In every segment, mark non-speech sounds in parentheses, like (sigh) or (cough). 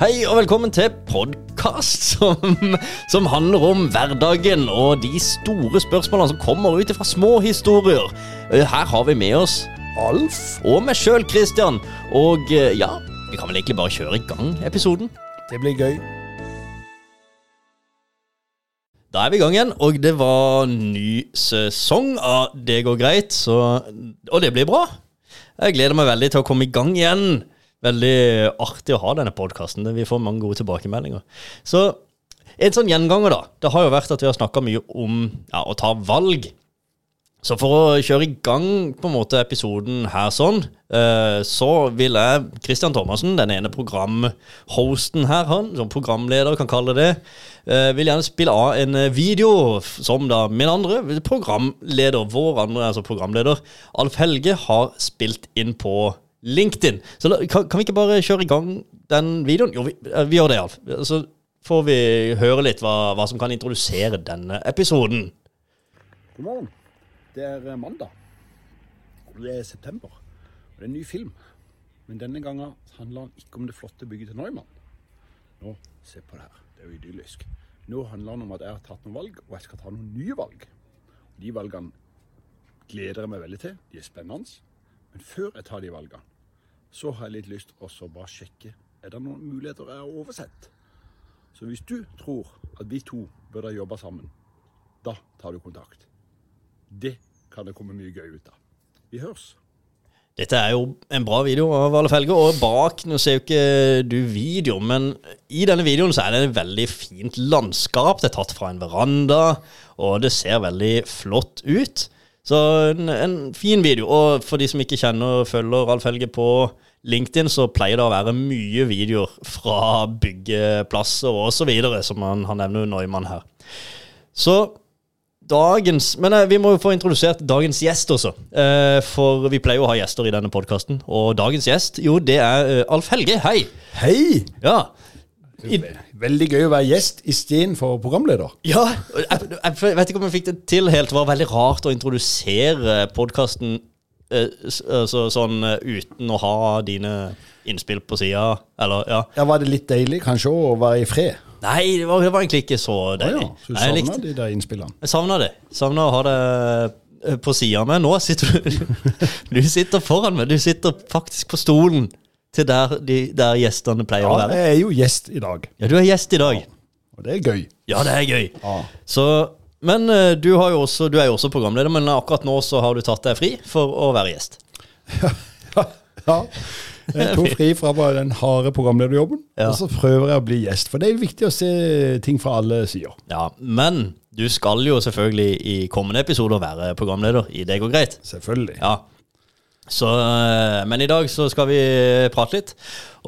Hei og velkommen til podkast som, som handler om hverdagen og de store spørsmålene som kommer ut fra små historier. Eh, Her har vi med oss Alf og meg sjøl, Christian. Og eh, ja, vi kan vel egentlig bare kjøre i gang episoden. Det blir gøy. Da er vi i gang igjen, og det var ny sesong av Det går greit, så Og det blir bra. Jeg gleder meg veldig til å komme i gang igjen. Veldig artig å ha denne podkasten. Vi får mange gode tilbakemeldinger. Så en sånn gjenganger, da. Det har jo vært at vi har snakka mye om ja, å ta valg. Så for å kjøre i gang på en måte episoden her sånn, eh, så vil jeg, Christian Thomassen, den ene programhosten her, han, som programleder kan kalle det, eh, vil gjerne spille av en eh, video som da min andre programleder, vår andre, altså programleder, Alf Helge, har spilt inn på LinkedIn. Så kan, kan vi ikke bare kjøre i gang den videoen? Jo, vi, eh, vi gjør det, Alf. Så får vi høre litt hva, hva som kan introdusere denne episoden. God morgen. Det er eh, mandag. Det er september. Og det er en ny film. Men denne gangen handler den ikke om det flotte bygget til Neumann. Nå, se på det her. Det er jo idyllisk. Nå handler den om at jeg har tatt noen valg, og jeg skal ta noen nye valg. Og de valgene gleder jeg meg veldig til. De er spennende. Men før jeg tar de valgene, så har jeg litt lyst også bare sjekke er det noen muligheter jeg har oversett. Så hvis du tror at vi to burde jobbe sammen, da tar du kontakt. Det kan det komme mye gøy ut av. Vi høres. Dette er jo en bra video av alle felger, og bak Nå ser jo ikke du video, men i denne videoen så er det et veldig fint landskap. Det er tatt fra en veranda, og det ser veldig flott ut. Så en, en fin video. Og for de som ikke kjenner og følger Alf Helge på LinkedIn, så pleier det å være mye videoer fra byggeplasser videre, som han, han nevner Neumann her. Så dagens Men eh, vi må jo få introdusert dagens gjest også. Eh, for vi pleier jo å ha gjester i denne podkasten. Og dagens gjest, jo, det er eh, Alf Helge. Hei! Hei! Ja. I, Veldig gøy å være gjest istedenfor programleder. ja jeg, jeg vet ikke om jeg fikk det til helt. Det var veldig rart å introdusere podkasten så, sånn eh, uten å ha dine innspill på sida, ja. Ja, Var det litt deilig kanskje å være i fred? Nei, det var, det var egentlig ikke så deilig. deilig. ja, så du savna likte, de der innspillene? jeg savna det. Savna å ha det eh, på sida av meg. Nå sitter du (laughs) Du sitter foran meg. Du sitter faktisk på stolen til der, de, der gjestene pleier å være? Ja, jeg er jo gjest i dag, Ja, du er gjest i dag. og det er gøy. Ja, det er gøy. Ja. Så, men eh, du, også, du er jo også programleder, men akkurat nå så har du tatt deg fri for å være gjest. (laughs) ja. Jeg tok (laughs) fri fra den harde programlederjobben, Ja. og så prøver jeg å bli gjest. For det er viktig å se ting fra alle sider. Ja, Men du skal jo selvfølgelig i kommende episoder være programleder i Det går greit. Selvfølgelig. Ja. Så, eh, men i dag så skal vi prate litt.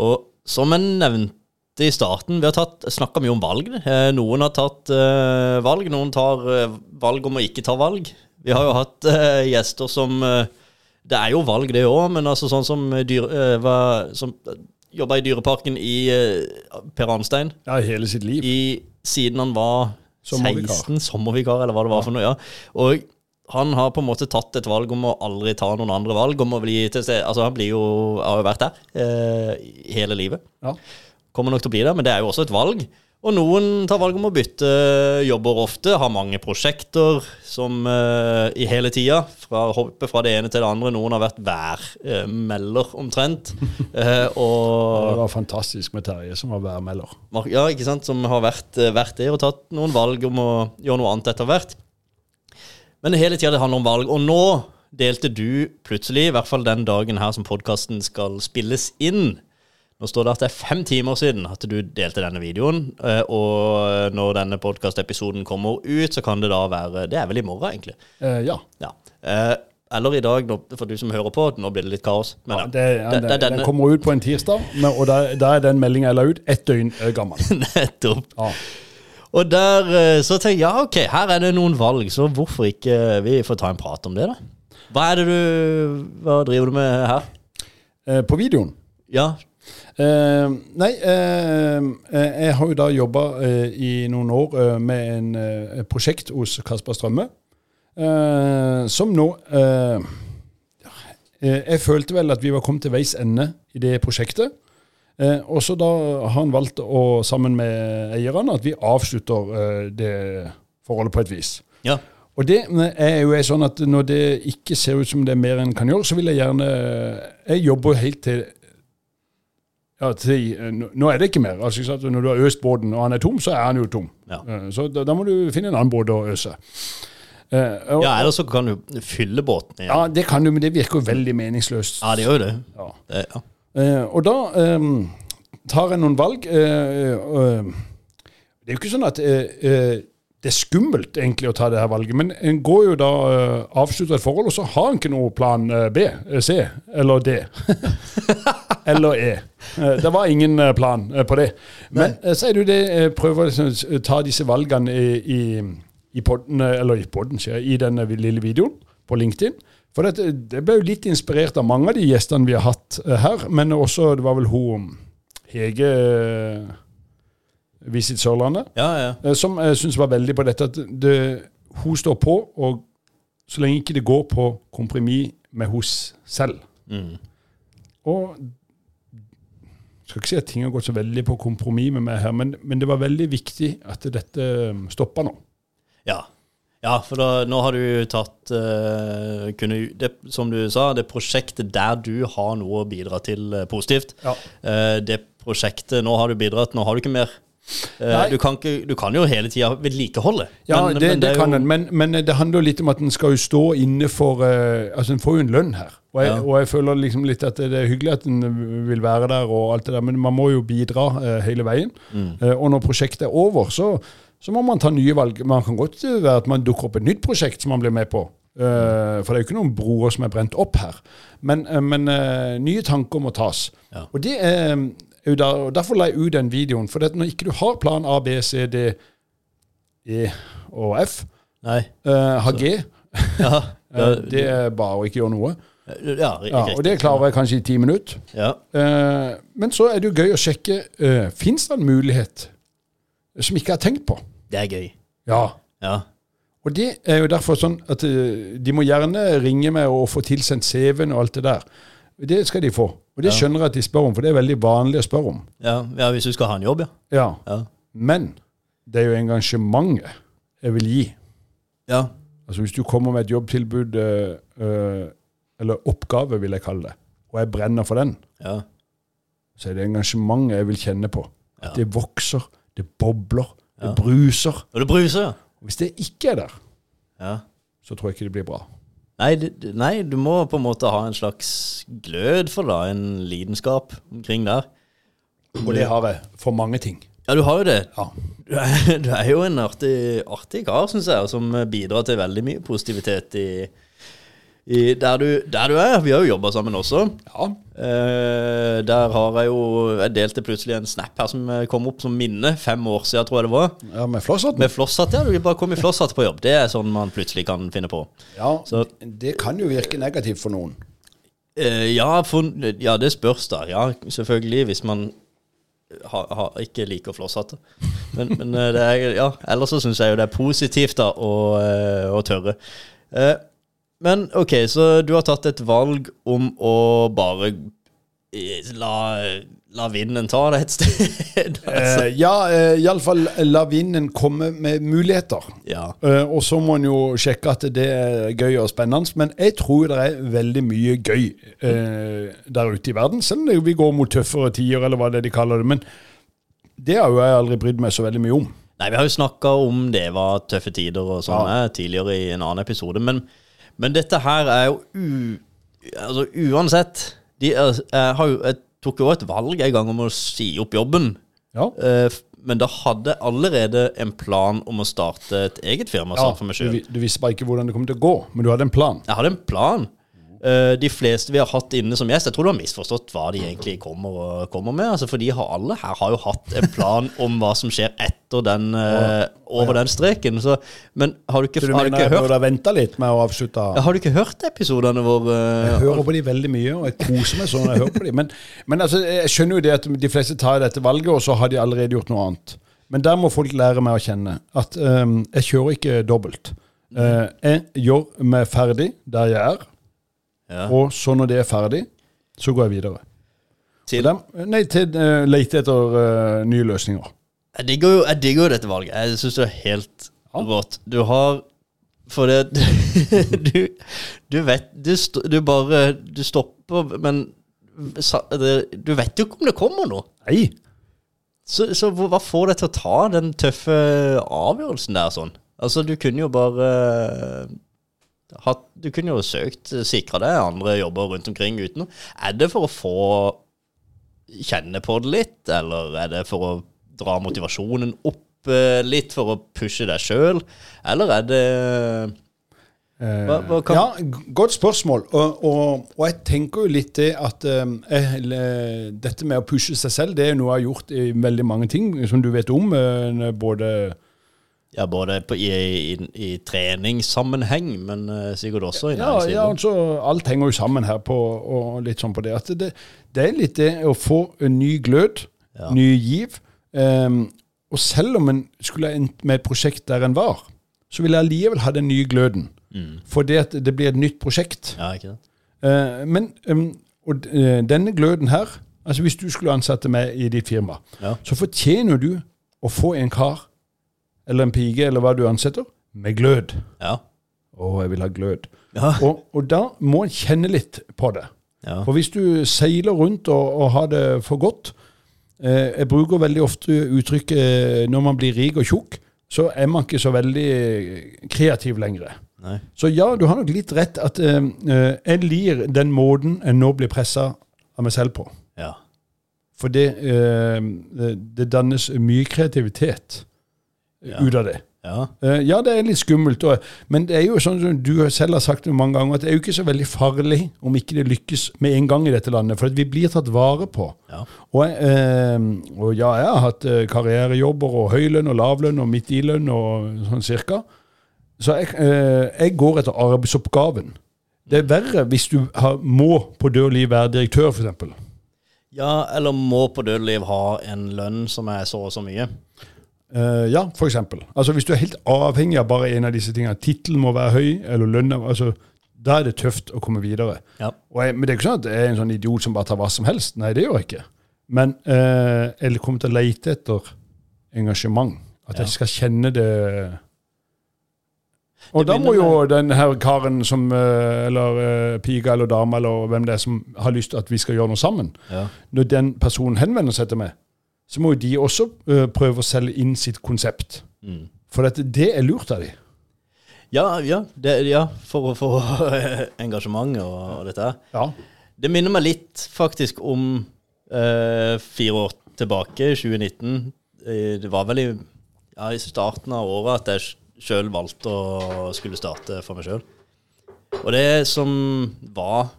Og som jeg nevnte i starten, vi har snakka mye om valg. Eh, Noen har tatt eh, valg, noen tar valg om å ikke ta valg. Vi har jo hatt gjester som Det er jo valg, det òg, men altså sånn som, dyr, var, som jobba i Dyreparken i Per Arnstein Ja, hele sitt liv. i, siden han var Sommervikar. 16, sommervikar, eller hva det var for noe. ja. Og han har på en måte tatt et valg om å aldri ta noen andre valg. om å bli til sted. altså Han blir jo, har jo vært der eh, hele livet. Ja. Kommer nok til å bli der, men det er jo også et valg. Og noen tar valg om å bytte jobber ofte, har mange prosjekter som eh, i hele tida. Fra hoppe fra det ene til det andre. Noen har vært værmelder, omtrent. (laughs) Eh, og Det var fantastisk med Terje som var værmelder. Ja, ikke sant, som har vært, eh, vært det og tatt noen valg om å gjøre noe annet etter hvert. Men hele tida det handler om valg. Og nå delte du plutselig, i hvert fall den dagen her som podkasten skal spilles inn Nå står det at det er fem timer siden at du delte denne videoen. eh, Og når denne podkastepisoden kommer ut, så kan det da være Det er vel i morgen, egentlig. Eh, ja. Ja. Eh, Eller i dag, for du som hører på. Nå blir det litt kaos. Men ja det, ja, Det- det, Den kommer ut på en tirsdag, og da, da er den meldinga jeg la ut, ett døgn eh, gammel. (laughs) Nettopp. Ja. Og der eh, så tenkte jeg ja, ok, her er det noen valg, så hvorfor ikke vi får ta en prat om det, da? Hva er det du Hva driver du med her? Eh, på videoen Ja. Eh, nei, eh, eh, jeg har jo da jobba eh, i noen år med en, prosjekt hos Kasper Strømme. eh, som nå Jeg følte vel at vi var kommet til veis ende i det prosjektet. Eh, og så da har han valgt å, sammen med eierne, at vi avslutter eh, det forholdet på et vis. Ja. Og det er jo er sånn at når det ikke ser ut som det er mer enn kan gjøre, så vil jeg gjerne Jeg jobber helt til ja, til, Nå er det ikke mer. altså? Når du har øst båten og han er tom, så er han jo tom. Ja. Eh, Så da, da må du finne en annen båt å øse. Eh, og, ja, Eller så kan du fylle båten igjen. ja, det kan du, men det virker jo veldig meningsløst. Ja, det gjør jo det. Ja. det ja. Eh, og da eh, tar jeg noen valg. eh, eh, det er jo ikke sånn at det er skummelt egentlig å ta det her valget, men en går jo da eh, avslutter et forhold, og så har en ikke noe plan B, C eller D. (laughs) eller E. Det var ingen plan på det. Men eh, så er det jo det jeg prøver å liksom, ta disse valgene i, i, i podden, eller i podden, sier jeg, i denne lille videoen på LinkedIn. For det, det ble jo litt inspirert av mange av de gjestene vi har hatt eh, her, men også det var vel hun Hege eh, Visit Sørlandet, ja, ja. eh, som jeg syns var veldig på dette at det, hun står på, og så lenge ikke det går på kompromiss med hos selv. Mm. Og jeg skal ikke si at ting har gått så veldig på kompromiss med meg her, men, men det var veldig viktig at dette stoppa nå. Ja. Ja, for da, nå har du tatt uh, kunne, det, Som du sa, det prosjektet der du har noe å bidra til uh, positivt. Ja. Uh, det prosjektet Nå har du bidratt, nå har du ikke mer. Du, kan ikke, du kan jo hele tida vedlikeholde. Ja, men- det, men det, det kan en, men, men det handler jo litt om at en skal jo stå inne for Altså, en får jo en lønn her. Og jeg, Ja. og jeg føler liksom litt at det er hyggelig at en vil være der, og alt det der, men man må jo bidra hele veien. Mm. Og når prosjektet er over, så, så må man ta nye valg. Man kan godt eh, være at man dukker opp et nytt prosjekt som man blir med på. Uh, for det er jo ikke noen broer som er brent opp her. Men, uh, men uh, nye tanker må tas. Ja. Og det er er der, og Derfor la jeg ut den videoen. For det når ikke du har plan A, B, C, D, E og F, har G, Ja, (laughs) det, det er bare å ikke gjøre noe. ja, Ja, og det klarer jeg kanskje i ti minutter. Ja. Men så er det jo gøy å sjekke uh, Fins det en mulighet som ikke er har tenkt på. Det er gøy. Ja. Ja. Og det er jo derfor sånn at eh, de må gjerne ringe meg og få tilsendt CV-en og alt det der. Det skal de få. Og det Ja. skjønner jeg at de spør om, for det er veldig vanlig å spørre om. Ja, ja, hvis du skal ha en jobb, ja. Ja. Men det er jo engasjementet jeg vil gi. ja. Altså Hvis du kommer med et jobbtilbud, eh, eller oppgave, vil jeg kalle det, og jeg brenner for den, ja. så er det engasjementet jeg vil kjenne på. At det vokser, det bobler, det bruser. Og det bruser, ja. Hvis det ikke er der, ja. så tror jeg ikke det blir bra. Nei, det- nei, du må på en måte ha en slags glød for det, en lidenskap omkring der. Og det har jeg for mange ting. Ja, du har jo det. Ja. Du er, (laughs) du er jo en artig, artig kar, syns jeg, som bidrar til veldig mye positivitet i, i der, du, der du er. Vi har jo jobba sammen også. ja. Eh, der har jeg jo Jeg delte plutselig en snap her som kom opp som minne. Fem år siden, tror jeg det var. Ja, med flosshatt? Med flosshatt. Ja, du bare kom i flosshatt på jobb. Det er sånn man plutselig kan finne på. Ja, Så- det kan jo virke negativt for noen. Eh, ja, for, ja, det spørs da. Ja, selvfølgelig, hvis man ha, ha, ikke liker flosshatter. Men, men eh, det er, ja, ellers så syns jeg jo det er positivt da å, eh, å tørre. Eh, men ok, så du har tatt et valg om å bare eh, la, la vinden ta deg et sted. (laughs) altså. Eh, ja, eh, iallfall la vinden komme med muligheter. Ja. Eh, og så må en jo sjekke at det er gøy og spennende. Men jeg tror det er veldig mye gøy eh, der ute i verden. Selv om vi går mot tøffere tider, eller hva det er de kaller det. Men det har jo jeg aldri brydd meg så veldig mye om. Nei, vi har jo snakka om det var tøffe tider og sånn Ja. eh, tidligere i en annen episode, men, men dette her er jo u, Altså uansett de er, jeg, har jo, jeg tok jo et valg en gang om å si opp jobben, Ja, eh, men da hadde jeg allerede en plan om å starte et eget firma ja meg du, du visste bare ikke hvordan det kom til å gå, men du hadde en plan. Jeg hadde en plan. Eh, de fleste vi har hatt inne som gjest, jeg tror du har misforstått hva de egentlig kommer, kommer med. Altså, for de har alle her har jo hatt en plan (laughs) om hva som skjer etter den, uh, over den streken. Så, men har du ikke, Så du har du ikke hørt venta litt med å avslutte? ja, Har du ikke hørt episodene våre? Jeg hører på de veldig mye, og jeg koser meg sånn når jeg hører på de. Men, men altså, jeg skjønner jo det at de fleste tar dette valget, og så har de allerede gjort noe annet. Men der må folk lære meg å kjenne at um, jeg kjører ikke dobbelt. Uh, jeg gjør meg ferdig der jeg er, Ja. og så når det er ferdig, så går jeg videre. til Dem, nei, til uh, lete etter uh, nye løsninger. Jeg digger jo, jeg digger jo dette valget. Jeg syns det er helt Ja. rått. Du har For det (laughs) Du, du vet du, du bare Du stopper, men du vet jo ikke om det kommer noe. Nei. Så, så hva får deg til å ta den tøffe avgjørelsen der sånn? Altså, du kunne jo bare hatt Du kunne jo søkt sikra deg andre jobber rundt omkring uten. Er det for å få kjenne på det litt, eller er det for å dra motivasjonen opp eh, litt for å pushe deg sjøl, eller er det Eh, Hva- hva kan- Ja, godt spørsmål. Og, og, og jeg tenker jo litt det at eh, eh, dette med å pushe seg selv, det er noe jeg har gjort i veldig mange ting, som du vet om. eh, både Ja, både på, i, i, i treningssammenheng, men eh, sikkert også i næringslivet. ja altså, alt henger jo sammen her på, og litt sånn på det. At det, det er litt det å få en ny glød, Ja. ny giv. Um, og selv om en skulle endt med et prosjekt der en var, så ville jeg allikevel ha den nye gløden. Mm. Fordi at det blir et nytt prosjekt. Ja, ikke sant? Uh, men um, og, eh, denne gløden her, altså hvis du skulle ansette meg i ditt firma, Ja. så fortjener du å få en kar, eller en pike, eller hva du ansetter, med glød. Ja. Å, jeg vil ha glød. Ja. (laughs) Og, og da må en kjenne litt på det. ja. For hvis du seiler rundt og, og har det for godt eh, Jeg bruker veldig ofte uttrykket eh, når man blir rik og tjukk, så er man ikke så veldig kreativ lenger. Nei. Så ja, du har nok litt rett at eh, eh, jeg lir den måten jeg nå blir pressa av meg selv på. Ja. For det, eh, det- det dannes mye kreativitet Ja. ut av det. Ja. Eh, Ja, det er litt skummelt, og, men det er jo sånn som du selv har sagt mange ganger, at det er jo ikke så veldig farlig om ikke det lykkes med en gang i dette landet, for at vi blir tatt vare på. Ja. Og, eh, og ja, jeg har hatt eh, karrierejobber og høylønn og lavlønn og midt i lønn og sånn cirka. Så jeg, eh, jeg går etter arbeidsoppgaven. Det er verre hvis du har, må på død liv være direktør, f.eks. ja, eller må på død liv ha en lønn som er så og så mye. Uh, ja, eksempel. Altså Hvis du er helt avhengig av bare en av disse tingene, tittelen må være høy, eller lønna altså, Da er det tøft å komme videre. Ja. Og jeg, men det er ikke sånn at jeg er en sånn idiot som bare tar hva som helst. Nei, det gjør jeg ikke. Men uh, jeg kommer til å leite etter engasjement. At Ja. jeg skal kjenne det Og da må jo den her karen som eh, Eller piga eller dame eller hvem det er som har lyst til at vi skal gjøre noe sammen, Ja. når den personen henvender seg til meg, så må jo de også uh, prøve å selge inn sitt konsept. Mm. For at det er lurt av de. Ja, ja, det, ja for å få (laughs) engasjement og, og dette. Ja. Det minner meg litt faktisk om uh, fire år tilbake, 2019. Eh, Det var vel i, ja, i starten av året at jeg sjøl valgte å skulle starte for meg sjøl. Og det som var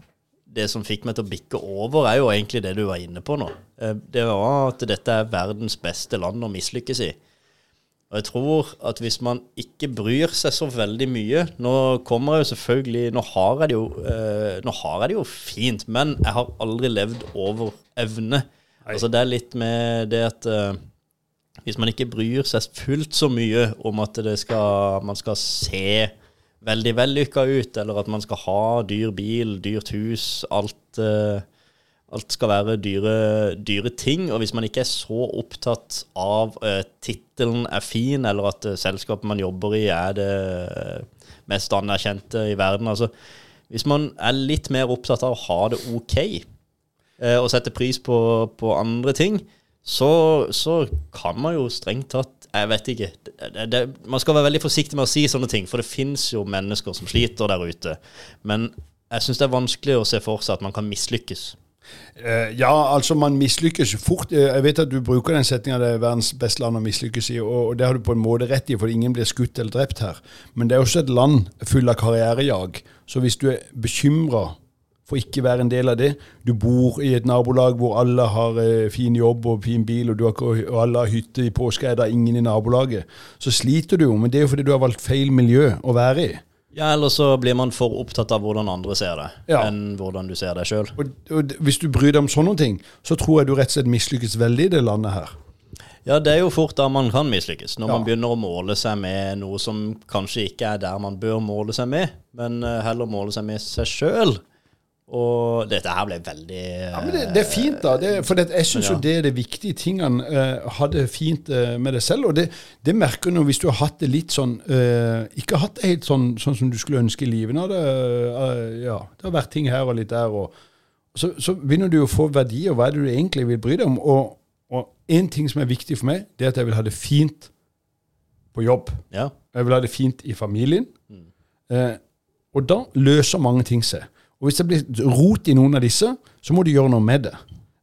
det som fikk meg til å bikke over, er jo egentlig det du var inne på nå. Eh, Det var at dette er verdens beste land å mislykkes i. Og jeg tror at hvis man ikke bryr seg så veldig mye Nå kommer jeg jo selvfølgelig Nå har jeg det jo, eh, nå har jeg det jo fint, men jeg har aldri levd over evne. Altså Det er litt med det at eh, hvis man ikke bryr seg fullt så mye om at det skal, man skal se veldig vellykka ut, eller at man skal ha dyr bil, dyrt hus, alt eh, Alt skal være dyre, dyre ting. Og hvis man ikke er så opptatt av uh, tittelen er fin, eller at uh, selskapet man jobber i er det mest anerkjente i verden altså, Hvis man er litt mer opptatt av å ha det ok, uh, og sette pris på, på andre ting, så, så kan man jo strengt tatt Jeg vet ikke. Det, det, man skal være veldig forsiktig med å si sånne ting, for det fins jo mennesker som sliter der ute. Men jeg syns det er vanskelig å se for seg at man kan mislykkes. Eh, ja, altså man mislykkes fort. Eh, Jeg vet at du bruker den setninga det er verdens beste land å mislykkes i, og det har du på en måte rett i, for ingen blir skutt eller drept her. Men det er også et land full av karrierejag. Så hvis du er bekymra for ikke være en del av det, du bor i et nabolag hvor alle har eh, fin jobb og fin bil, og, du har, ikke- og alle har hytte i påske, er det ingen i nabolaget, så sliter du jo. Men det er jo fordi du har valgt feil miljø å være i. Ja, Eller så blir man for opptatt av hvordan andre ser det, Ja. enn hvordan du ser deg sjøl. Og, og hvis du bryr deg om sånne ting, så tror jeg du rett og slett mislykkes veldig i det landet her. Ja, det er jo fort da man kan mislykkes. Når Ja. man begynner å måle seg med noe som kanskje ikke er der man bør måle seg med, men eh, heller måle seg med seg sjøl. Og dette her ble veldig Ja, men det, det er fint, da. Det, for det, jeg syns Ja. jo det er det viktige tingene. Uh, ha det fint uh, med deg selv. Og det, det merker du hvis du har hatt det litt sånn uh, Ikke hatt det helt sånn, sånn som du skulle ønske i livet. Når det, eh, ja, det har vært ting her og litt der. Og, så, så begynner du å få verdier. Hva er det du egentlig vil bry deg om? Og, og en ting som er viktig for meg, det er at jeg vil ha det fint på jobb. Ja. Jeg vil ha det fint i familien. Eh, og da løser mange ting seg. Og hvis det blir rot i noen av disse, så må du gjøre noe med det.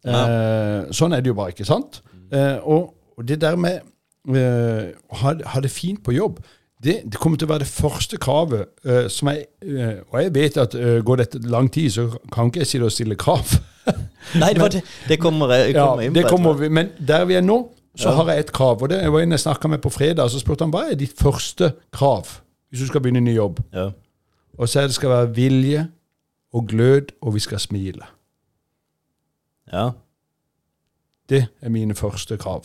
Eh, sånn er det jo bare, ikke sant? Eh, og, det der med eh, å ha, ha det fint på jobb, det, det kommer til å være det første kravet eh, som jeg eh, Og jeg vet at eh, går dette lang tid, så kan ikke jeg sitte og stille krav. (laughs) Nei, det, det, det kommer jeg Ja, inn på. det kommer vi, men der vi er nå, så Ja. har jeg et krav. Og det var en jeg snakka med på fredag, så spurte han hva er ditt første krav hvis du skal begynne ny jobb. Ja. Og så er det skal være vilje og glød, og vi skal smile. Ja. Det er mine første krav.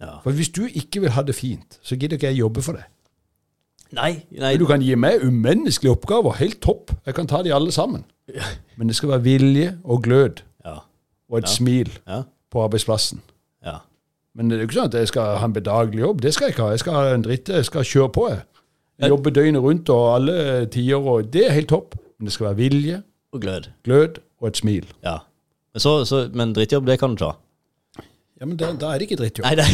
ja. For hvis du ikke vil ha det fint, så gidder ikke jeg jobbe for det. Nei, nei. Du kan gi meg umenneskelige oppgaver, helt topp. Jeg kan ta de alle sammen. Men det skal være vilje og glød Ja. og et Ja. smil Ja. på arbeidsplassen. Ja. Men det er jo ikke sånn at jeg skal ha en bedagelig jobb. Det skal jeg ikke ha. Jeg skal ha en dritt, jeg skal kjøre på. Jeg. Jeg jobber døgnet rundt og alle tider, og det er helt topp. Men det skal være vilje, Og glød. glød og et smil. Ja. Men, så, så, men drittjobb, det kan du ta. Ja, men da, da er det ikke drittjobb. Nei, det,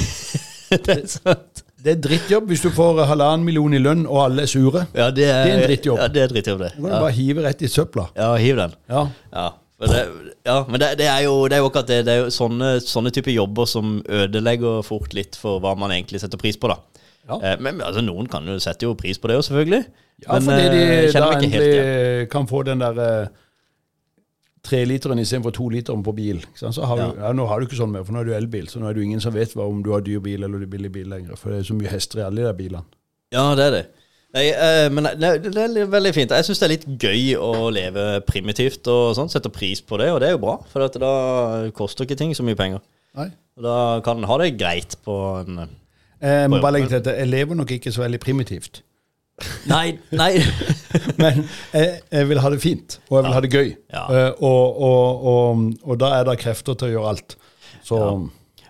(laughs) det er sant. Det er drittjobb hvis du får halvannen million i lønn, og alle er sure. Ja, det er, Det er en drittjobb. Ja, det er drittjobb, det. Du kan du Ja, bare hive rett i søpla. ja hiv den. Ja. Ja. Men, det, ja, men det, det, er jo, det er jo akkurat det. Det er jo sånne, sånne typer jobber som ødelegger fort litt for hva man egentlig setter pris på, da. Ja. Eh, men altså, noen kan jo sette jo pris på det òg, selvfølgelig. Ja, men fordi de eh, da endelig kan få den der eh, treliteren istedenfor toliteren på bil. har du, ja, nå har du ikke sånn mer, for nå er du elbil. Så nå er det ingen som vet hva, om du har dyr bil eller billig bil lenger. For det er så mye hester i alle de bilene. Ja, det er det. Nei, eh, men nei, det er veldig fint. Jeg syns det er litt gøy å leve primitivt og sånn. Setter pris på det, og det er jo bra. For da koster ikke ting så mye penger. Nei. Da kan en ha det greit på en Eh, Jeg må bare legge til at jeg lever nok ikke så veldig primitivt. (laughs) Nei, nei. (laughs) Men jeg, jeg vil ha det fint, og jeg vil Ja. ha det gøy. Ja. Eh, og, og, og, og da er det krefter til å gjøre alt. Så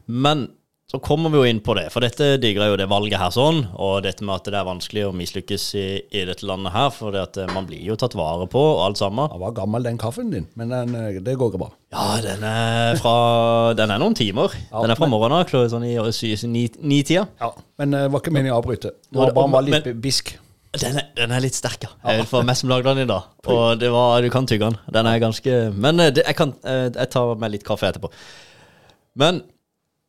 Men så kommer vi jo inn på det, for dette digger jeg jo det valget her sånn, og dette med at det er vanskelig å mislykkes i, i dette landet her, for det at eh, man blir jo tatt vare på og alt sammen. den var gammel, den kaffen din, men den, eh, det går ikke bra. Ja, den er fra Den er noen timer. Ja, den er fra men- morgenen av, sånn i ni-tida. Ja. Men det var ikke meningen å avbryte. Det var bare litt men- bisk. Den er, den er litt sterk, ja. Jeg får mest som lagde den i dag. Og det var, du kan tygge den. Den er ganske Men eh, det, jeg, kan, eh, jeg tar meg litt kaffe etterpå. Men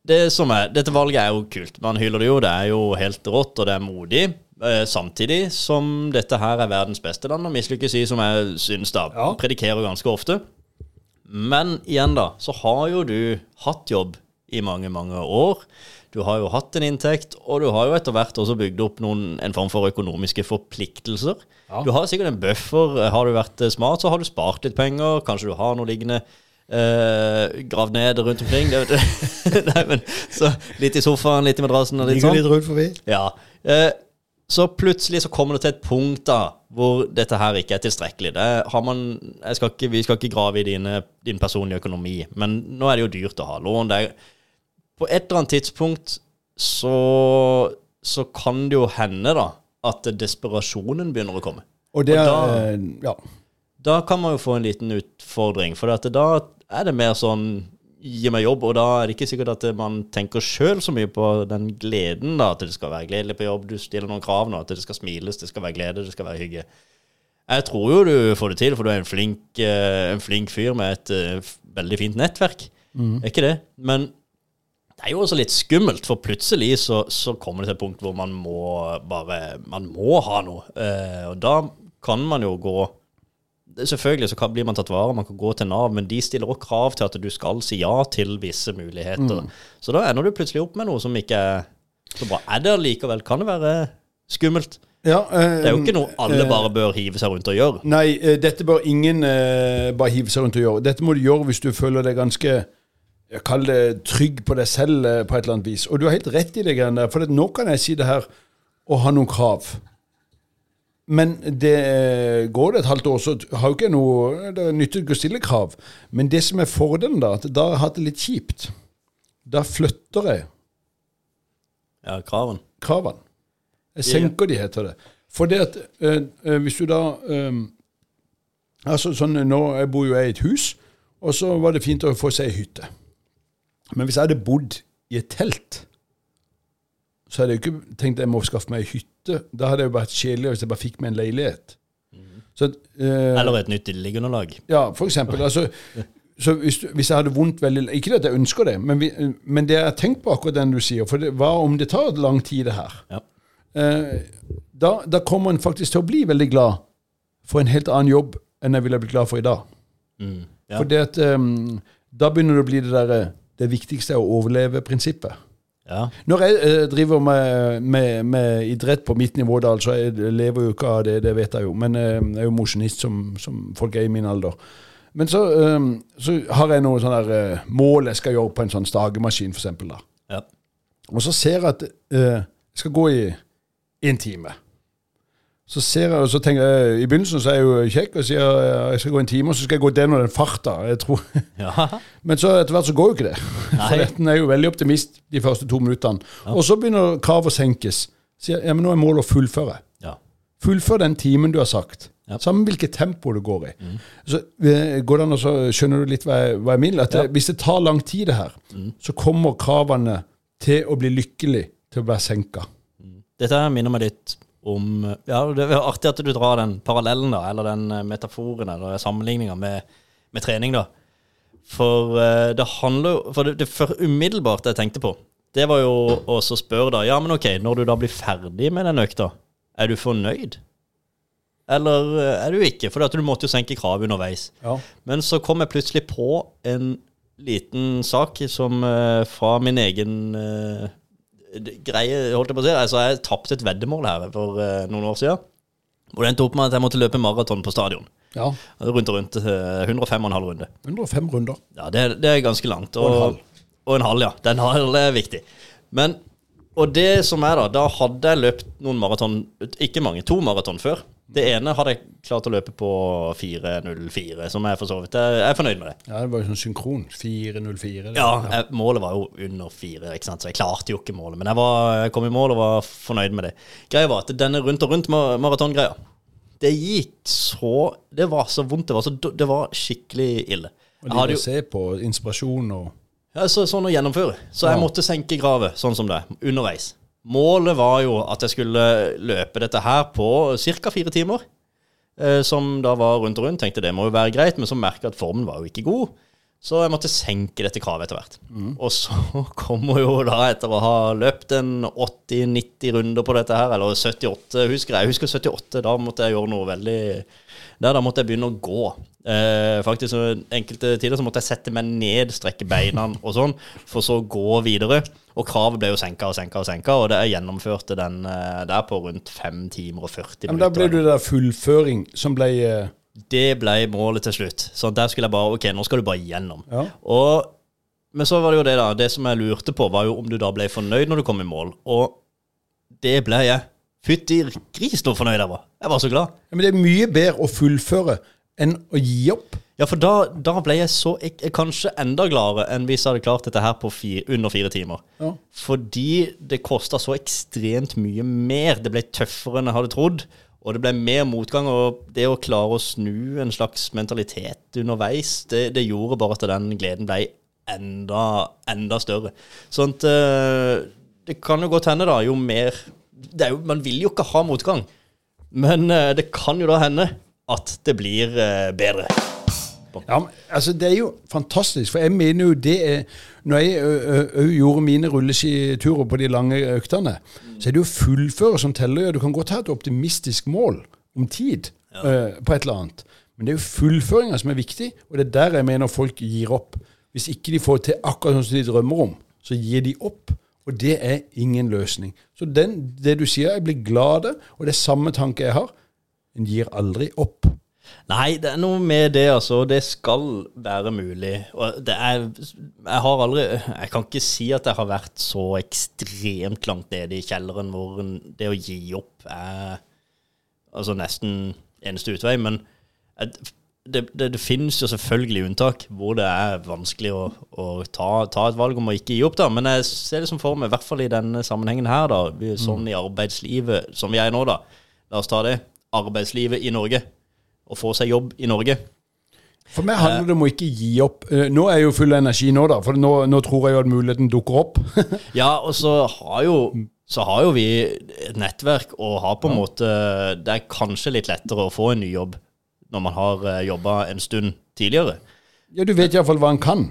det som er, dette valget er jo kult. Man hyller det jo. Det er jo helt rått, og det er modig. Eh, samtidig som dette her er verdens beste land å mislykkes i, som jeg syns da Ja. predikerer ganske ofte. Men igjen, da, så har jo du hatt jobb i mange, mange år. Du har jo hatt en inntekt, og du har jo etter hvert også bygd opp noen, en form for økonomiske forpliktelser. Ja. Du har sikkert en buffer. Har du vært eh, smart, så har du spart litt penger. Kanskje du har noe liggende eh, gravd ned rundt omkring. (laughs) Nei, men, så litt i sofaen, litt i madrassen og litt sånn. litt rundt forbi. Ja. Uh, så plutselig så kommer det til et punkt da hvor dette her ikke er tilstrekkelig. Man, skal ikke, vi skal ikke grave i dine, din personlige økonomi, men nå er det jo dyrt å ha lån. Det er, på et eller annet tidspunkt så, så kan det jo hende da at desperasjonen begynner å komme. Og det Og da- eh, Ja. Da kan man jo få en liten utfordring, for at da er det mer sånn Gi meg jobb, og da er det ikke sikkert at man tenker sjøl så mye på den gleden, da, at det skal være gledelig på jobb. Du stiller noen krav nå, at det skal smiles, det skal være glede, det skal være hygge. Jeg tror jo du får det til, for du er en flink, eh, en flink fyr med et eh, veldig fint nettverk. Er ikke det? Men det er jo også litt skummelt, for plutselig så, så kommer det til et punkt hvor man må bare Man må ha noe. Eh, og da kan man jo gå Selvfølgelig så kan, blir man tatt vare, man kan gå til Nav, men de stiller også krav til at du skal si ja til visse muligheter. Så da ender du plutselig opp med noe som ikke er så bra. Er det allikevel? Kan det være skummelt? ja Det er jo ikke noe alle bare bør hive seg rundt og gjøre. Nei, eh, dette bør ingen eh, bare hive seg rundt og gjøre. Dette må du gjøre hvis du føler deg ganske jeg kaller det trygg på deg selv eh, på et eller annet vis. Og du har helt rett i det greiene der. For det, nå kan jeg si det her og ha noen krav. Men det eh, går det et halvt år, så har jo ikke noe Det nytter ikke å stille krav. Men det som er fordelen, da, at da har jeg hatt det litt kjipt. Da flytter jeg Ja, kraven. kravene. Jeg senker de, heter det. For det at øh, øh, hvis du da øh, Altså sånn, nå jeg bor jo jeg i et hus, og så var det fint å få seg ei hytte. Men hvis jeg hadde bodd i et telt, så hadde jeg jo ikke tenkt jeg må skaffe meg ei hytte. Da hadde det jo vært kjedelig hvis jeg bare fikk meg en leilighet. Så, eh, Eller et nytt liggeunderlag. ja, for eksempel. (laughs) Altså, så hvis, du, hvis jeg hadde vondt veldig Ikke at jeg ønsker det, men, vi, men det jeg tenkt på akkurat den du sier. For det, hva om det tar lang tid, det her? Ja. Eh, da, da kommer en faktisk til å bli veldig glad for en helt annen jobb enn jeg ville blitt glad for i dag. Mm. Ja. For det at, eh, da begynner det å bli det derre Det viktigste er å overleve-prinsippet. Ja. Når jeg eh, driver med, med, med idrett på mitt nivå, da, altså jeg lever jo ikke av det, det vet jeg jo, men eh, jeg er jo mosjonist som, som folk er i min alder. Men så, eh, så har jeg noen sånn der, mål jeg skal gjøre på en sånn stagemaskin, eksempel, ja. Og så ser jeg at jeg skal gå i en time. Så ser jeg, og så tenker jeg, I begynnelsen så er jeg jo kjekk og sier eh, jeg skal gå en time, og så skal jeg gå den og den farta. Jeg tror. ja. (laughs) Men så etter hvert så går jo ikke det. (laughs) For Nei. den er jo veldig optimist de første to minuttene. Og så begynner kravet å senkes. Sier ja, men nå er målet å fullføre. ja. Fullfør den timen du har sagt. Ja. Samme hvilket tempo du går i. Så eh, går det an å så Skjønner du litt hva jeg, hva jeg mener? At Ja. det, Hvis det tar lang tid, det her, så kommer kravene til å bli lykkelig til å være senka. Dette her minner meg litt om Ja, det er artig at du drar den parallellen, da, eller den eh, metaforen, eller sammenligninga med, med trening, da. For uh, det handler jo For det, det for umiddelbart jeg tenkte på, det var jo å spørre, da Ja, men ok, når du da blir ferdig med den økta, er du fornøyd? Eller eh, er du ikke? For du måtte jo senke kravet underveis. Ja. Men så kom jeg plutselig på en liten sak som uh, fra min egen d- greie, holdt jeg på å si. Altså, jeg tapte et veddemål her for eh, noen år siden. Hvor det endte opp med at jeg måtte løpe maraton på stadion. ja. Rundt og rundt. eh, 105,5 runde. 105 runder. Ja, det, det er ganske langt. Og en halv. Og en halv, ja. Den halv er viktig. Men, og det som er da, da hadde jeg løpt noen maraton, ikke mange, to maraton før. Det ene hadde jeg klart å løpe på 4.04, som jeg for så vidt jeg er fornøyd med det. Ja, det var jo sånn synkron. 4.04. det. Ja, jeg, målet var jo under 4, ikke sant? så jeg klarte jo ikke målet. Men jeg, var, jeg kom i mål og var fornøyd med det. Greia var at denne rundt og rundt maratongreia, det gikk så Det var så vondt. Det var, så, det var skikkelig ille. Og de å se på inspirasjon og ja, så, sånn å gjennomføre. Så jeg måtte senke gravet, sånn som det, underveis. Målet var jo at jeg skulle løpe dette her på ca. fire timer. Eh, som da var rundt og rundt. Tenkte det må jo være greit, men så merka jeg at formen var jo ikke god. Så jeg måtte senke dette kravet etter hvert. Og så (laughs) kommer jo da, etter å ha løpt en 80-90 runder på dette her, eller 78, husker jeg. Jeg husker 78, da måtte jeg gjøre noe veldig der, Da måtte jeg begynne å gå. Eh, faktisk Enkelte tider så måtte jeg sette meg ned, strekke beina (laughs) og sånn, for så å gå videre. Og kravet ble jo senka og senka og senka, og det jeg gjennomførte den eh, der på rundt 5 timer og 40 minutter. men Da ble du der fullføring som ble eh, Det ble målet til slutt. Så der skulle jeg bare Ok, nå skal du bare gjennom. Ja. Og, men så var det jo det, da. Det som jeg lurte på, var jo om du da ble fornøyd når du kom i mål. Og det ble jeg. Fytti gris så fornøyd jeg var. Jeg var så glad. ja, Men det er mye bedre å fullføre enn å gi opp. Ja, for da, da ble jeg så jeg, Kanskje enda gladere enn hvis jeg hadde klart dette her på fire, under fire timer. Ja. Fordi det kosta så ekstremt mye mer. Det ble tøffere enn jeg hadde trodd. Og det ble mer motgang. Og det å klare å snu en slags mentalitet underveis, det, det gjorde bare at den gleden ble enda, enda større. Sånn at eh, Det kan jo godt hende, da, jo mer er jo, Man vil jo ikke ha motgang. Men eh, det kan jo da hende at det blir eh, bedre. Ja, men, altså Det er jo fantastisk, for jeg mener jo det er Når jeg ø, ø, gjorde mine rulleskiturer på de lange øktene, så er det jo fullføre som teller. Ja, Du kan godt ha et optimistisk mål om tid ø, på et eller annet, men det er jo fullføringa som er viktig, og det er der jeg mener folk gir opp. Hvis ikke de får til akkurat sånn som de drømmer om, så gir de opp. Og det er ingen løsning. Så den, det du sier, jeg blir glad av det, og det er samme tanke jeg har. En gir aldri opp. Nei, det er noe med det, altså. Det skal være mulig. Og det er Jeg har aldri Jeg kan ikke si at jeg har vært så ekstremt langt nede i kjelleren hvor det å gi opp er altså nesten eneste utvei. Men det, det, det finnes jo selvfølgelig unntak hvor det er vanskelig å, å ta, ta, et valg om å ikke gi opp, da. Men jeg ser det som for meg, i hvert fall i denne sammenhengen her, da, sånn i arbeidslivet som vi er i nå, da. La oss ta det. Arbeidslivet i Norge. Å få seg jobb i Norge. For meg handler det om å ikke gi opp. Eh, Nå er jeg jo full av energi nå, da, for nå, nå tror jeg jo at muligheten dukker opp. (laughs) Ja, og så har jo så har jo vi et nettverk og har på en måte Det er kanskje litt lettere å få en ny jobb når man har jobba en stund tidligere. ja, du vet iallfall hva en kan.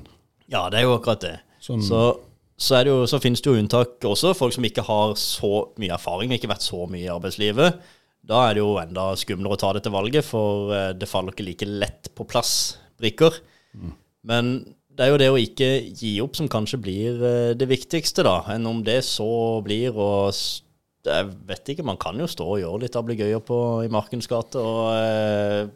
Ja, det er jo akkurat det. Sånn- Så, så, det jo, så finnes det jo unntak også. Folk som ikke har så mye erfaring, ikke vært så mye i arbeidslivet. Da er det jo enda skumlere å ta dette valget, for eh, det faller ikke like lett på plass brikker. Men det er jo det å ikke gi opp som kanskje blir eh, det viktigste, da. Enn om det så blir å Jeg vet ikke, man kan jo stå og gjøre litt ablegøyer på i Markens gate, og eh,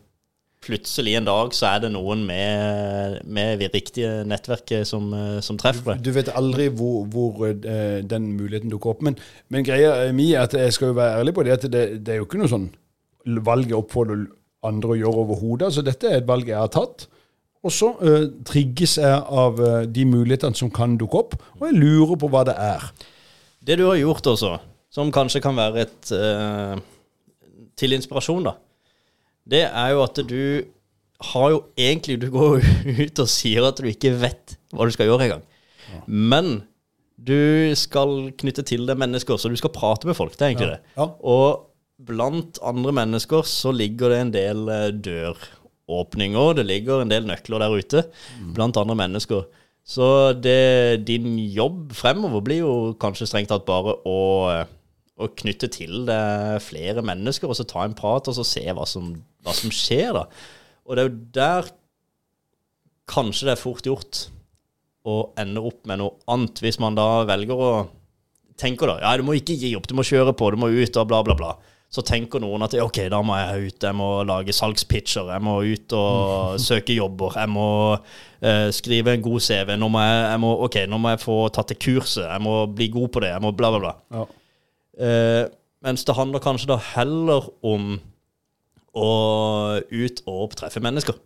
plutselig en dag så er det noen med, med det riktige nettverket som, eh, som treffer det. Du vet aldri hvor, hvor eh, den muligheten dukker opp. Men, men greia mi er at jeg skal jo være ærlig på det at det, det er jo ikke noe sånn valg jeg oppfordrer andre å gjøre overhodet. Altså, dette er et valg jeg har tatt. Og så uh, trigges jeg av uh, de mulighetene som kan dukke opp, og jeg lurer på hva det er. Det du har gjort også, som kanskje kan være et uh, til inspirasjon, da, det er jo at du har jo egentlig Du går jo (laughs) ut og sier at du ikke vet hva du skal gjøre engang. Men du skal knytte til deg mennesker, så du skal prate med folk. Det er egentlig det. Ja. Og blant andre mennesker så ligger det en del eh, døråpninger. Det ligger en del nøkler der ute blant andre mennesker. Så det, din jobb fremover blir jo kanskje strengt tatt bare å, å knytte til det flere mennesker, og så ta en prat, og så se hva som, hva som skjer, da. Og det er jo der kanskje det er fort gjort å ende opp med noe annet, hvis man da velger å tenker da, ja, du må ikke gi opp, du må kjøre på, du må ut og bla, bla, bla. Så tenker noen at ok, da må jeg ut, jeg må lage salgspitcher, jeg må ut og (laughs) søke jobber, jeg må eh, skrive en god CV, nå må jeg, jeg må, ok, nå må jeg få tatt det kurset, jeg må bli god på det, jeg må bla, bla, bla. Ja. Eh, mens det handler kanskje da heller om å ut og treffe mennesker.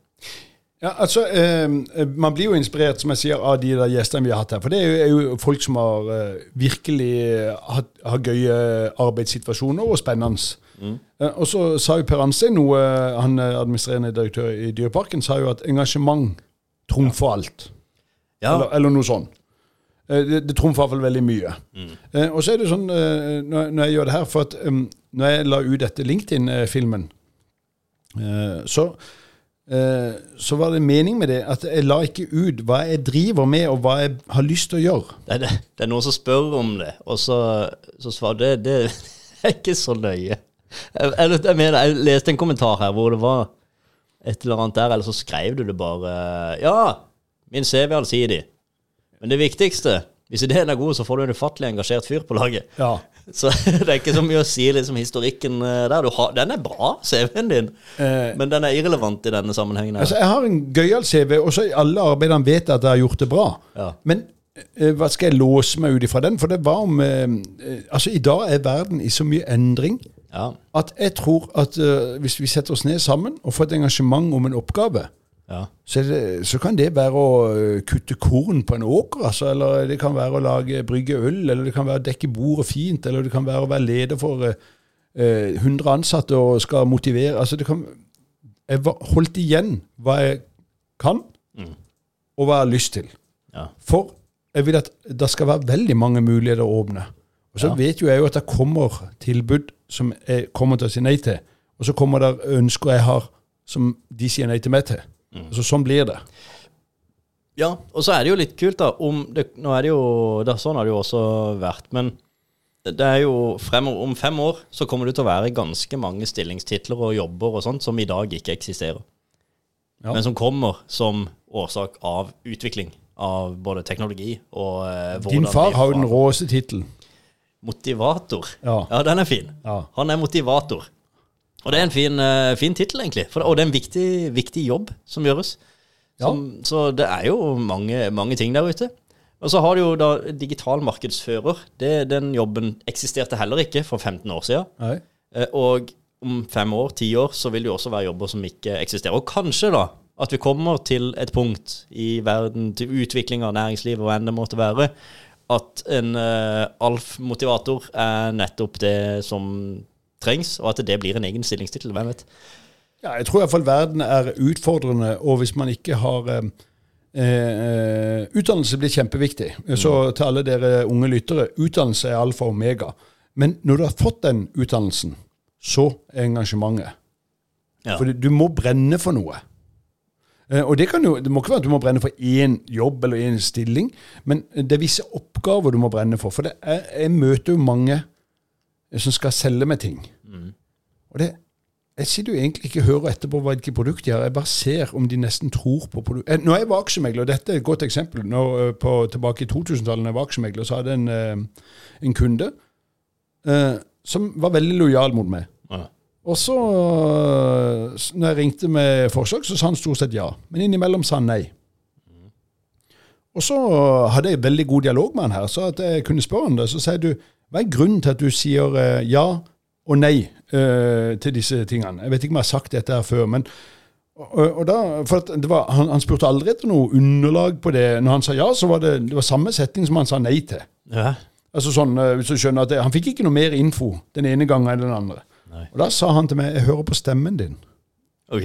Ja, altså, eh, Man blir jo inspirert som jeg sier, av de der gjestene vi har hatt her. For det er jo, folk som har eh, virkelig hatt har gøye arbeidssituasjoner og spennende. Eh, og så sa jo Per Anstein noe, han er administrerende direktør i Dyreparken, sa jo at engasjement trumfer alt. Ja, Eller, eller noe sånt. Eh, Det, det trumfer iallfall veldig mye. Eh, og så er det sånn, eh, når, når jeg gjør det her For at um, når jeg la ut dette LinkedIn-filmen, eh, så så var det mening med det at jeg la ikke ut hva jeg driver med, og hva jeg har lyst til å gjøre. det er, det, det er noen som spør om det, og så, så svarer det, det (laughs) er ikke så nøye. Jeg, jeg, jeg mener, jeg leste en kommentar her hvor det var et eller annet der, eller så skrev du det bare Ja, min CV er allsidig. Men det viktigste, hvis ideen er god, så får du en ufattelig engasjert fyr på laget. Ja. (laughs) Så (laughs) det er ikke så mye å si liksom historikken eh, der. Du har, den er bra, CV-en din, Eh, men den er irrelevant i denne sammenhengen. Altså, jeg har en gøyal CV, og så alle arbeidene vet at jeg har gjort det bra. Ja. Men eh, hva skal jeg låse meg ut ifra den? For det var om eh, eh, Altså, i dag er verden i så mye endring Ja, at jeg tror at eh, hvis vi setter oss ned sammen og får et engasjement om en oppgave, ja. så, det, så kan det være å eh, kutte korn på en åker, altså, eller det kan være å lage brygge øl, eller det kan være å dekke bordet fint, eller det kan være å være leder for eh, eh, 100 ansatte og skal motivere. Altså, det kan Jeg var- holdt igjen hva jeg kan, Mm. og hva jeg har lyst til. Ja. For jeg vil at det skal være veldig mange muligheter å åpne. Og så Ja. vet jo jeg jo at det kommer tilbud som jeg kommer til å si nei til. Og så kommer det ønsker jeg har som de sier nei til meg til. Mm. Så sånn blir det. Ja, og så er det jo litt kult, da. Om det, nå er det jo det, Sånn har det jo også vært. Men det, er jo fremover, om fem år så kommer det til å være ganske mange stillingstitler og jobber og sånt som i dag ikke eksisterer. Ja. Men som kommer som årsak av utvikling av både teknologi og eh, Din far har jo den råeste tittelen. Motivator. Ja. Ja, den er fin. Ja. Han er motivator. Og det er en fin, uh, fin tittel, egentlig. For, og det er en viktig, viktig jobb som gjøres. Som, Så det er jo mange, mange ting der ute. Og så har du jo da digital markedsfører. Det, den jobben eksisterte heller ikke for 15 år siden. Nei. Eh, Og om fem år, ti år, så vil det jo også være jobber som ikke eksisterer. Og kanskje da at vi kommer til et punkt i verden, til utvikling av næringslivet, hva enn det måtte være, at en uh, ALF-motivator er nettopp det som trengs, og at det blir en egen stillingstittel. Hvem vet? Ja, jeg tror iallfall verden er utfordrende, og hvis man ikke har eh, eh, Utdannelse blir kjempeviktig. Så mm. til alle dere unge lyttere, utdannelse er alfa og omega. Men når du har fått den utdannelsen, så er engasjementet. Ja. For du må brenne for noe. Eh, og det, jo, det, må ikke være at du må brenne for én jobb eller én stilling, men det er visse oppgaver du må brenne for. For er, jeg møter jo mange som skal selge meg ting. Mm. Og det, jeg sitter jo egentlig ikke og hører etterpå hvilke produkt de har, jeg bare ser om de nesten tror på produktet. Eh, når jeg var aksjemegler, og dette er et godt eksempel når, eh, på, Tilbake i 2000-tallet da jeg var aksjemegler, så hadde jeg en, en kunde eh, som var veldig lojal mot meg. Ja. Og så, når jeg ringte med forslag, så sa han stort sett ja. Men innimellom sa han nei. Og så hadde jeg veldig god dialog med han her, så at jeg kunne spørre han det. Så sier du, hva er grunnen til at du sier uh, ja og nei uh, til disse tingene? Jeg vet ikke om jeg har sagt dette her før, men og, og da, for var, han, han, spurte aldri etter noe underlag på det. Når han sa ja, så var det, det var samme setting som han sa nei til. Ja. Altså sånn, uh, hvis du skjønner at det, Han fikk ikke noe mer info den ene gangen enn den andre. Nei. Og da sa han til meg 'Jeg hører på stemmen din'. Ok.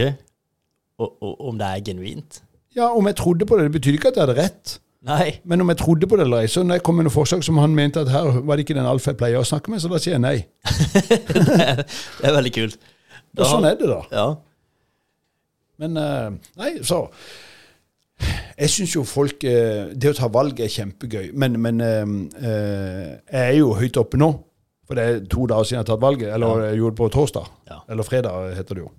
Og, og, om det er genuint? Ja, om jeg trodde på det. Det betyr ikke at jeg hadde rett. Nei. Men om jeg trodde på det eller ei, så når jeg kom med noen forslag som han mente at her var det ikke den Alf jeg pleier å snakke med, så da sier jeg nei. (laughs) det, er, veldig kult. Da, og sånn er det, da. Ja. Men uh, Nei, så Jeg syns jo folk uh, Det å ta valg er kjempegøy, men, men uh, jeg er jo høyt oppe nå. For det er to dager siden jeg har tatt valget. Eller ja. jeg gjorde det på torsdag. Ja. Eller fredag, heter det jo.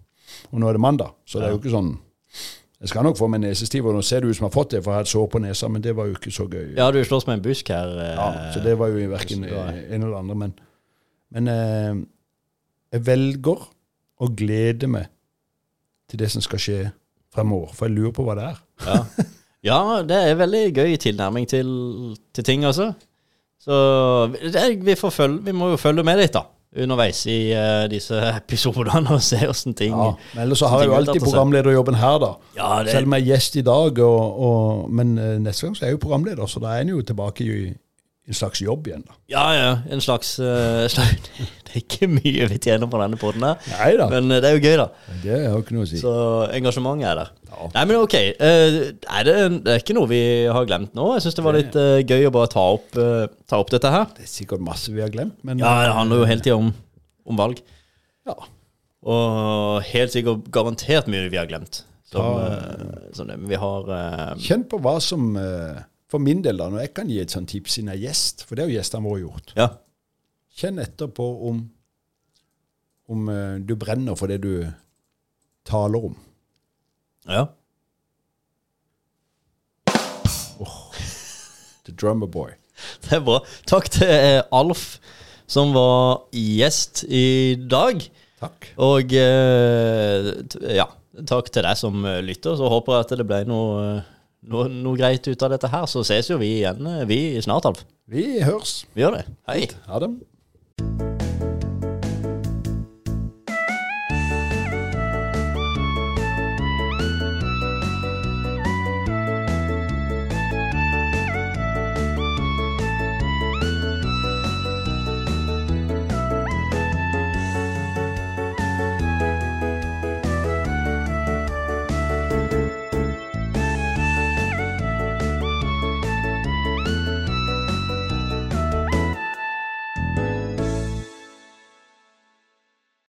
Og nå er det mandag. Så det er jo ikke sånn Jeg skal nok få meg nesestiv, og nå ser det ut som jeg har fått det, for jeg har et sår på nesa, men det var jo ikke så gøy. Ja, du slåss med en busk her. Eh, ja, så det var jo verken en eller andre. Men, men eh, jeg velger å glede meg til det som skal skje fremover, for jeg lurer på hva det er. ja. ja, det er veldig gøy tilnærming til, til ting, altså. Så det, vi, følge, vi, må jo følge med litt, da. Underveis i uh, disse (laughs) episodene og se åssen ting ja, Men ellers så har jeg jo alltid programlederjobben her, da. Ja, det... Selv om jeg er gjest i dag. Og, og, men uh, neste gang så er jeg jo programleder, så da er jeg jo tilbake i en slags jobb igjen. da. Ja, ja. En slags, uh, slags (laughs) Det er ikke mye vi tjener på denne poden her, Neida. men uh, det er jo gøy, da. Det har ikke noe å si. Så engasjementet er der. Ja. Nei, men ok. Uh, er det, det, er ikke noe vi har glemt nå. Jeg syns det var litt gøy å bare ta opp, ta opp, dette her. Det er sikkert masse vi har glemt, men Ja, det handler jo hele tida om, om, valg. Ja. Og helt sikkert garantert mye vi har glemt. Som, ja. som det. Men vi har Kjenn på hva som for min del, da, når jeg kan gi et sånt tips siden jeg er gjest, for det har jo gjestene våre gjort ja. Kjenn etterpå om, om uh, du brenner for det du taler om. Ja. Oh, the drummer boy. Det er bra. Takk til eh, Alf, som var gjest i dag. Takk. Og uh, ja, takk til deg som lytter. Så håper jeg at det ble noe noe, noe, greit ut av dette her, så ses jo vi igjen eh, vi snart, Alf. Vi høres. Vi gjør det. Hei. Ha det.